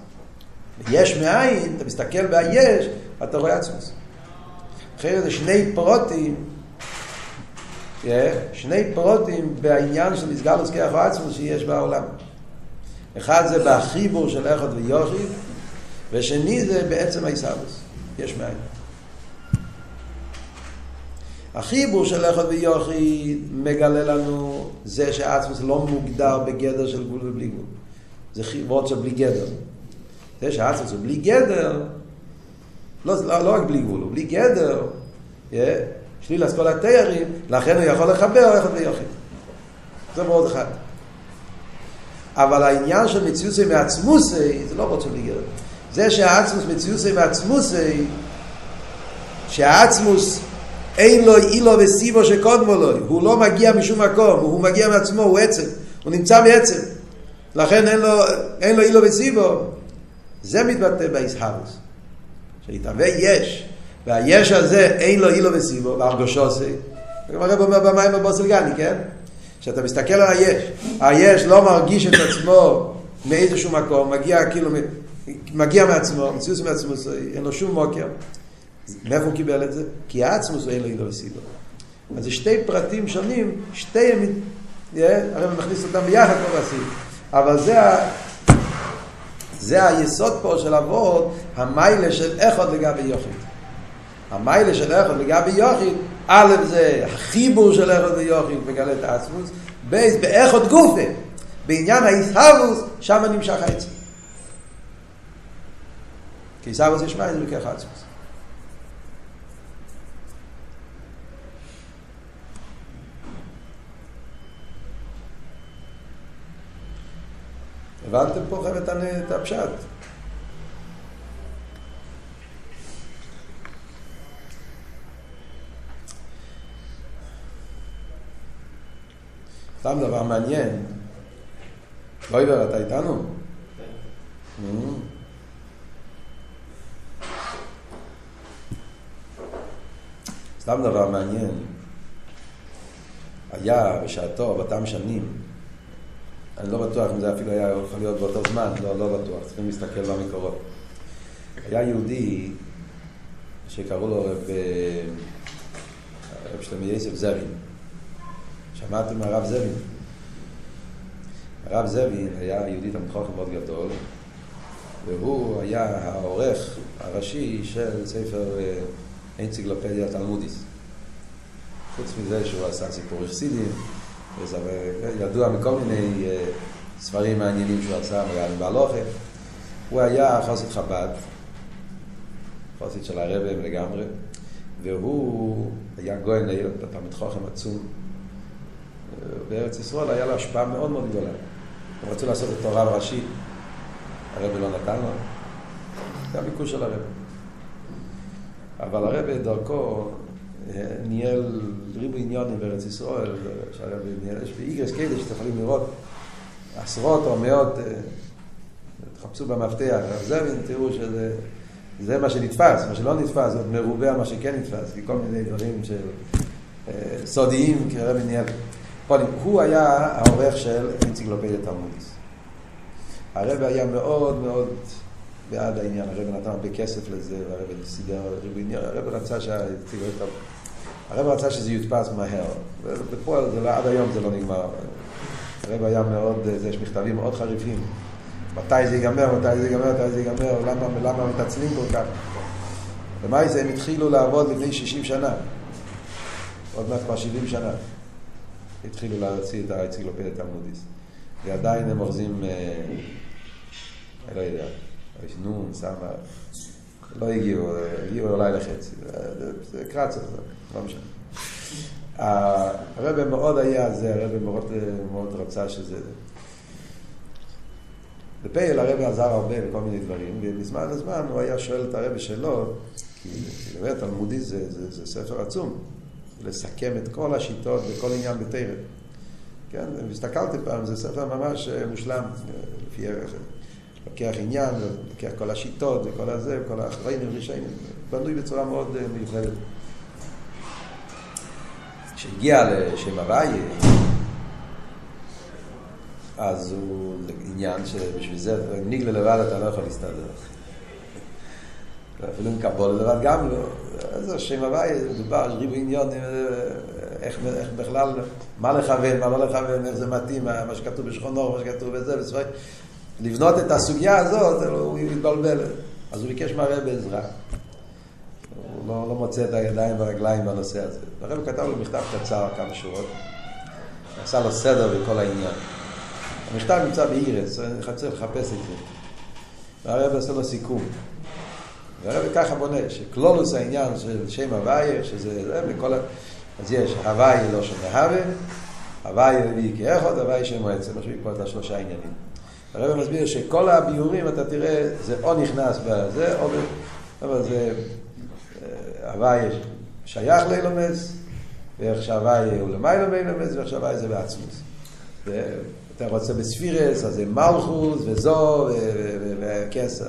יש מאין, אתה מסתכל ביש, אתה רואה עצמוס. אחרי זה שני פרוטים, שני פרוטים בעניין של מסגר לזכח עצמוס שיש בעולם. אחד זה בחיבור של אחד ויוכי, ושני זה בעצם העיסאוויס. יש מאין. החיבור של אחד ויוכי מגלה לנו זה שעצמוס לא מוגדר בגדר של גבול ובלי גבול. זה חיבור של בלי גדר. זה שעצמוס הוא בלי גדר, לא, לא, לא רק בלי גבול, הוא בלי גדר, yeah, שליל כל התיירים, לכן הוא יכול לחבר אחד ויוכי. זה מאוד אחד. אבל העניין של מציוסי מעצמוסי, זה לא רוצה בלי גדר. זה שהעצמוס מציוסי מעצמוסי, שהעצמוס אין לו אילו וסיבו שקודמו לו, הוא לא מגיע משום מקום, הוא מגיע מעצמו, הוא עצם, הוא נמצא בעצם, לכן אין לו, אין לו אילו וסיבו. זה מתבטא באיסהבוס, שהתהווה יש, והיש הזה אין לו אילו וסיבו, והרגושו זה, הרב אומר במים בבוסלגני, כן? כשאתה מסתכל על היש, היש לא מרגיש את עצמו מאיזשהו מקום, מגיע כאילו, מגיע מעצמו, מציוס מעצמו, אין לו שום מוקר. מאיפה הוא קיבל את זה? כי העצמוס אין לו אילו וסיבו. אז זה שתי פרטים שונים, שתי ימים, הרי הוא מכניס אותם ביחד פה בסעיף. אבל זה, זה היסוד פה של אבות, המיילה של אחד לגבי יוחיד. המיילה של אחד לגבי יוחיד, א' זה החיבור של אחד ויוחיד מגלה את העצמוס, בייס באחד גופה, בעניין האיסהבוס, שם נמשך העצם. איסהבוס יש מים, זה לוקח עצמוס. הבנתם פה חבר'ה את הפשט? סתם דבר מעניין. לא עיוור, אתה איתנו? סתם דבר מעניין. היה בשעתו, באותם שנים, אני לא בטוח אם זה אפילו היה יכול להיות באותו זמן, לא, לא בטוח, צריכים להסתכל במקורות. היה יהודי שקראו לו רב, רב שלמי יוסף זבין. שמעתי מהרב זבין. הרב זבין היה יהודי חוכם מאוד גדול, והוא היה העורך הראשי של ספר אנציקלופדיה תלמודיס. חוץ מזה שהוא עשה סיפור חסידים, ידוע מכל מיני אה, ספרים מעניינים שהוא עשה, מגלים בהלוכה. הוא היה חוסית חב"ד, חוסית של הרבי לגמרי, והוא היה גויין לעיר, תלמיד חוכם עצום. בארץ ישראל היה לו השפעה מאוד מאוד גדולה. הם רצו לעשות אותו רב ראשי, הרבי לא נתן לו, זה הביקוש של הרבי. אבל הרבי דרכו ניהל ריבו עניונים בארץ ישראל, יש באיגרס כאלה שאתם יכולים לראות עשרות או מאות, תחפשו במפתח, זה תראו שזה זה מה שנתפס, מה שלא נתפס, זה מרובה מה שכן נתפס, כי כל מיני דברים של סודיים, כי הרבי ניהל. הוא היה העורך של אנציקלופדיה תלמודיס. הרבי היה מאוד מאוד בעד העניין, הרבי נתן הרבה כסף לזה, והרבי סידר ריבוי עניין, הרבי רצה שהאנציקלופדיה הרב רצה שזה יודפס מהר, ובפועל לא, עד היום זה לא נגמר. הרב היה מאוד, יש מכתבים מאוד חריפים. מתי זה ייגמר, מתי זה ייגמר, מתי זה ייגמר, למה, למה מתעצלים כל כך? ומה זה, הם התחילו לעבוד לפני 60 שנה. עוד מעט כבר 70 שנה. התחילו להוציא את האנציקלופדיה תלמודיס. ועדיין הם אוחזים, אה, אני לא יודע, נון, סמה, לא הגיעו, הגיעו אולי לחצי. זה קרצה, לא משנה. הרב מאוד היה זה, הרב מאוד, מאוד רצה שזה... בפייל הרב עזר הרבה בכל מיני דברים, ומזמן לזמן הוא היה שואל את הרב שלו, כי באמת תלמודי זה, זה, זה ספר עצום, לסכם את כל השיטות וכל עניין בתרם. כן, והסתכלתי פעם, זה ספר ממש מושלם, לפי ערך. לוקח עניין, לוקח כל השיטות וכל הזה, וכל האחראים ורישיינים, בנוי בצורה מאוד מיוחדת. כשהגיע לשם הוואי, אז הוא, עניין שבשביל זה, ניגלה לבד אתה לא יכול להסתדר. אפילו עם קבול לבד גם לא. אז השם הוואי, מדובר על ריבוי עניונים, איך, איך בכלל, מה לכוון, מה לא לכוון, איך זה מתאים, מה שכתוב בשכונו, מה שכתוב בזה, בספרי. לבנות את הסוגיה הזאת, הוא מתבלבל. אז הוא ביקש מהרב עזרה. הוא לא, לא מוצא את הידיים והרגליים בנושא הזה. הרב כתב לו מכתב קצר, כמה שורות. עשה לו סדר בכל העניין. המכתב נמצא באירס, אני צריך לחפש את זה. והרב עשה לו סיכום. והרב ככה בונה, שקלולוס העניין של שם הוויה, שזה זה, וכל ה... אז יש הוויה לא שם מהווה, הוויה רביעי כאחד, הוויה שם מועצת, משהו פה את השלושה עניינים. הרב מסביר שכל הביורים, אתה תראה, זה או נכנס בזה, או... אבל זה... הוואי שייך לאילומס, ואיך שהוואי הוא למיילא מאילומס, ואיך שהוואי זה בעצמוס. אתה רוצה בספירס, אז זה מלכוס, וזו, וכסר.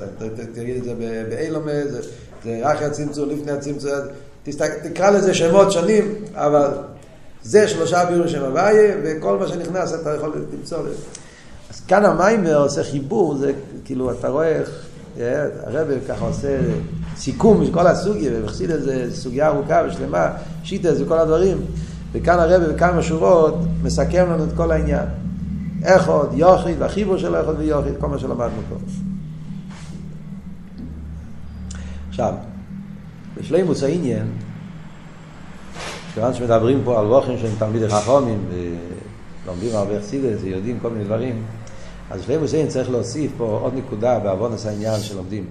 תגיד את זה באילומס, זה רק הצמצום, לפני הצמצום. תקרא לזה שמות שונים, אבל זה שלושה ביורים שם הוואי, וכל מה שנכנס אתה יכול למצוא. אז כאן המיימר עושה חיבור, זה כאילו, אתה רואה איך הרב ככה עושה סיכום של כל הסוגיה, ומחסיד איזה סוגיה ארוכה ושלמה, שיטה זה כל הדברים. וכאן הרב בכמה שורות מסכם לנו את כל העניין. איך עוד, יוחיד, והחיבור של איך עוד ויוחיד, כל מה שלמדנו פה. עכשיו, בשלימוס העניין, כיוון שמדברים פה על ווכן שהם תלמידי חכומים, ולומדים הרבה חסידס ויודעים כל מיני דברים, אז בשלימוס העניין צריך להוסיף פה עוד נקודה בעוונס העניין שלומדים.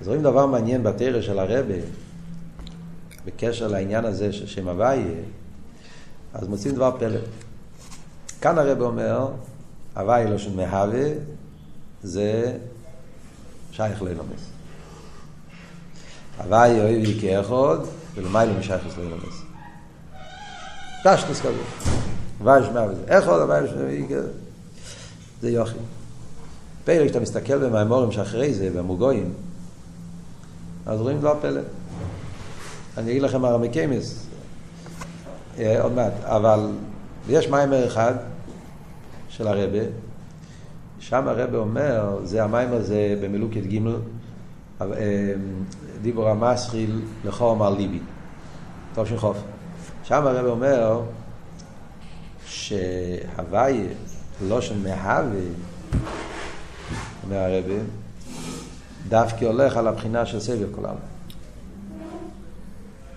אז רואים דבר מעניין בתרא של הרבה, בקשר לעניין הזה של שם הוויה, אז מוצאים דבר פלא. כאן הרבה אומר, הוויה לא של מהווה, זה שייך לאילומס. הוויה אוהבי כאחד, ולמיילו משייך לאילומס. תשתס כזה. הוויה של מהווה זה אחד, הוויה של מהווה זה יוכי. פרק שאתה מסתכל במימורים שאחרי זה, במוגויים, אז רואים דבר פלא. אני אגיד לכם הרמי קיימס, עוד מעט, אבל יש מיימר אחד, של הרבה, שם הרבה אומר, זה המים הזה במלוקת ג' אה, דיבור המסחיל לכו אמר ליבי. טוב של חוף. שם הרבה אומר שהוואי של מהווה, אומר הרבה, דווקא הולך על הבחינה של סבב כל העולם.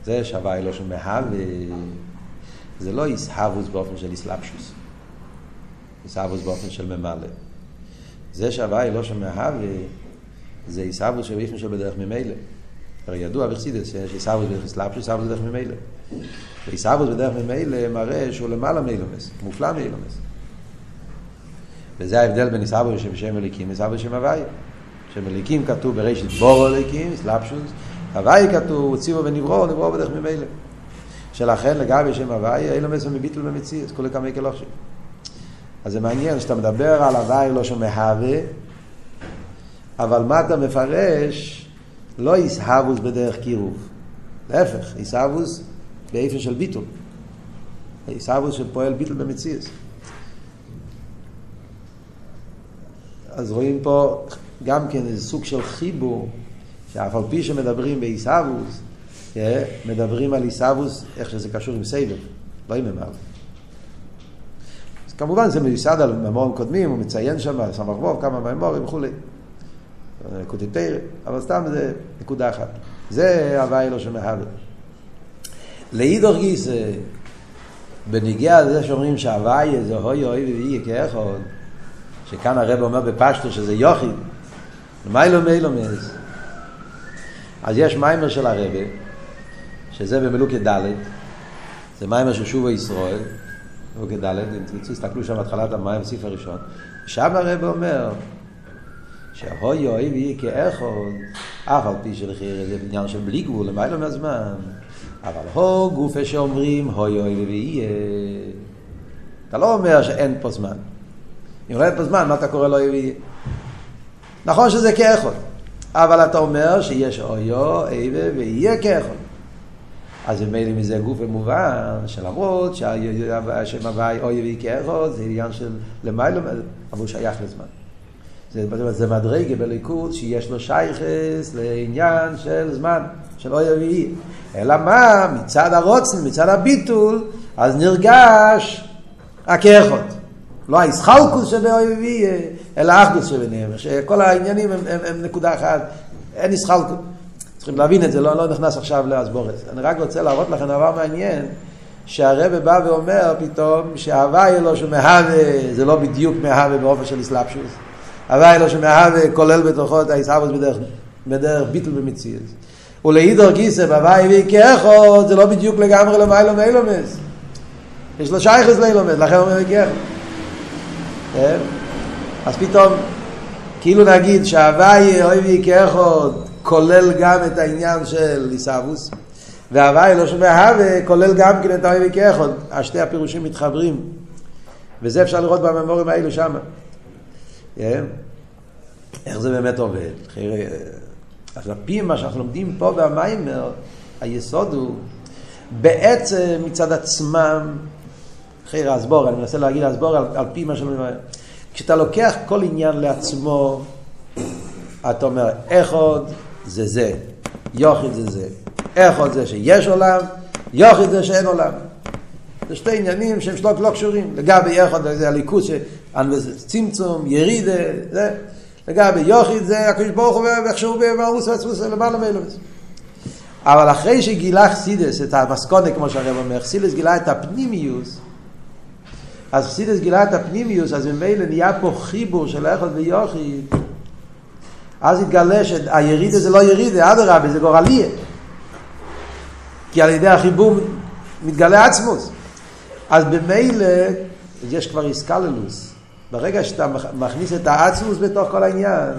זה שהוואי לא של מהווה, זה לא יסהבוס באופן של איסלאפשוס. יסהבוס באופן של ממלא. זה שהוואי לא של מהווה, זה איסהבוס שבאופן של בדרך ממילא. הרי ידוע בחסידס שיש איסהבוס בדרך איסלאפשוס, איסהבוס בדרך ממילא. ועיסאוווס בדרך ממילא מראה שהוא למעלה מאילומס, מופלא מאילומס. וזה ההבדל בין עיסאוווס שבשם אליקים ועיסאוווס בשם הוויה. שם אליקים כתוב בראשית בורו אליקים, סלאפשוס, הוויה כתוב ציבו ונברו, נברו בדרך ממילא. שלכן לגבי שם הוויה, אילומס ומביטל במציאות, כולי כמה כלושים. אז זה מעניין שאתה מדבר על הוויה לא שומע הווה, אבל מה אתה מפרש? לא עיסאוווס בדרך קירוב. להפך, עיסאוווס באיפה של ביטול. עיסאוווס שפועל ביטול במציאס. אז רואים פה גם כן איזה סוג של חיבור, שאף על פי שמדברים בעיסאוווס, אה, מדברים על עיסאוווס, איך שזה קשור עם סבב, לא עם ממר. אז כמובן זה מיוסד על ממורים קודמים, הוא מציין שם, סמך ווב, כמה ממורים וכולי. קוטיטר, אבל סתם זה נקודה אחת. זה הוואי לא שמהווה. לאידור גיס, בניגיע לזה שאומרים שהוואי זה הוי אוי ואי כאחד, שכאן הרב אומר בפשטו שזה יוחיד, מיילו מיילו מז. אז יש מיימר של הרבה, שזה במלוקת ד', זה מיימר של שובו ישראל, מלוקת ד', אם תרצו, תסתכלו שם התחלת המים, סעיף הראשון. שם הרבה אומר, שהוי אוי ואי כאחד, אף על פי שלחיר זה בניין של בלי גבול, למיילו מהזמן. אבל הו גופה שאומרים הוי אוי ויהיה. אתה לא אומר שאין פה זמן. אם אין פה זמן, מה אתה קורא לו אוי ויהיה? נכון שזה כאחד, אבל אתה אומר שיש אוי אוי ויהיה כאחד. אז ממילא מזה גוף מובן, שלמרות שהשם הוואי אוי ויהיה כאחד, זה עניין של למיילא, אבל הוא שייך לזמן. זה, זה מדרגה בליכוד שיש לו שייכס לעניין של זמן, של אוי ויהיה. אלא מה? מצד הרוצן, מצד הביטול, אז נרגש הכאחות. לא הישחלקוס שבאוי ויהיה, אלא האחדוס שביניהם. שכל העניינים הם, הם, הם נקודה אחת, אין ישחלקוס. צריכים להבין את זה, לא, לא נכנס עכשיו להסבורת. אני רק רוצה להראות לכם דבר מעניין, שהרבא בא ואומר פתאום שההווה אלו שמהווה, זה לא בדיוק מהווה באופן של אסלאפשוס. הווה אלו שמהווה כולל בתוכו את האיסאווס בדרך, בדרך ביטל במציאות. ולהידור גיסא בהוואי וי כאחוד זה לא בדיוק לגמרי למיילו מאילומס יש לו שייכס לאילומס לכן הוא אומר כאחוד אז פתאום כאילו נגיד שהוואי אוי וי כאחוד כולל גם את העניין של ליסאבוס והוואי לא שומע הווה כולל גם כן את האוי וי כאחוד השתי הפירושים מתחברים. וזה אפשר לראות בממורים האלו שם איך זה באמת עובד? אז על פי מה שאנחנו לומדים פה במיימר, היסוד הוא בעצם מצד עצמם, אחרי הסבור, אני מנסה להגיד הסבור על, על פי מה שאומרים, כשאתה לוקח כל עניין לעצמו, אתה אומר, איך עוד זה זה, יוחיד זה זה, איך עוד זה שיש עולם, יוחיד זה שאין עולם. זה שתי עניינים שהם שלא, לא קשורים. לגבי איך עוד זה הליכוז, צמצום, ירידה, זה. לגבי יוחיד זה הקדוש ברוך הוא ואיכשהו במאוס ועצמוס למעלה מאלומס. אבל אחרי שגילה חסידס את המסקונה כמו שהרב אומר, חסידס גילה את הפנימיוס, אז חסידס גילה את הפנימיוס, אז ממילא נהיה פה חיבור של איכות ויוחיד, אז התגלה שהירידה זה לא ירידה, אדרבה, זה גורליה. כי על ידי החיבור מתגלה עצמוס. אז במילא יש כבר איסקללוס. ברגע שאתה מכניס את העצמוס בתוך כל העניין,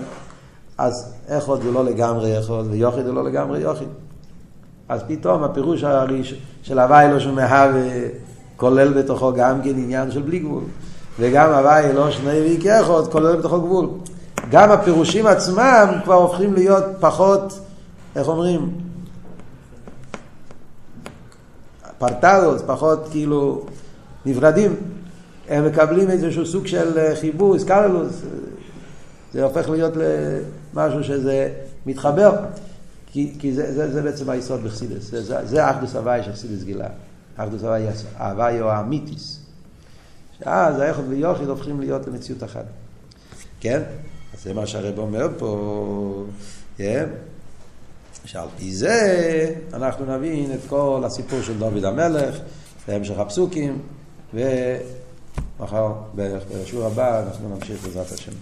אז איכות זה לא לגמרי איכות, ויוחיד זה לא לגמרי יוחיד. אז פתאום הפירוש הראש של הוואי לא שמהווה כולל בתוכו גם כן עניין של בלי גבול. וגם הוואי לא שני איכות כולל בתוכו גבול. גם הפירושים עצמם כבר הופכים להיות פחות, איך אומרים? פרטדות, פחות כאילו נפרדים. הם מקבלים איזשהו סוג של אה, חיבוס, קרלוס, זה הופך להיות למשהו שזה מתחבר, כי, כי זה, זה, זה בעצם היסוד בחסידס, זה, זה, זה אחדוס הוואי של חסידס גילה, אחדוס הוואי, הוואי או האמיתיס, שאז היחוד ויוחיד הופכים להיות למציאות אחת, כן? אז זה מה שהרב אומר פה, כן? שעל פי זה אנחנו נבין את כל הסיפור של דוד המלך בהמשך הפסוקים ומחר, בשיעור הבא, אנחנו נמשיך בעזרת השם.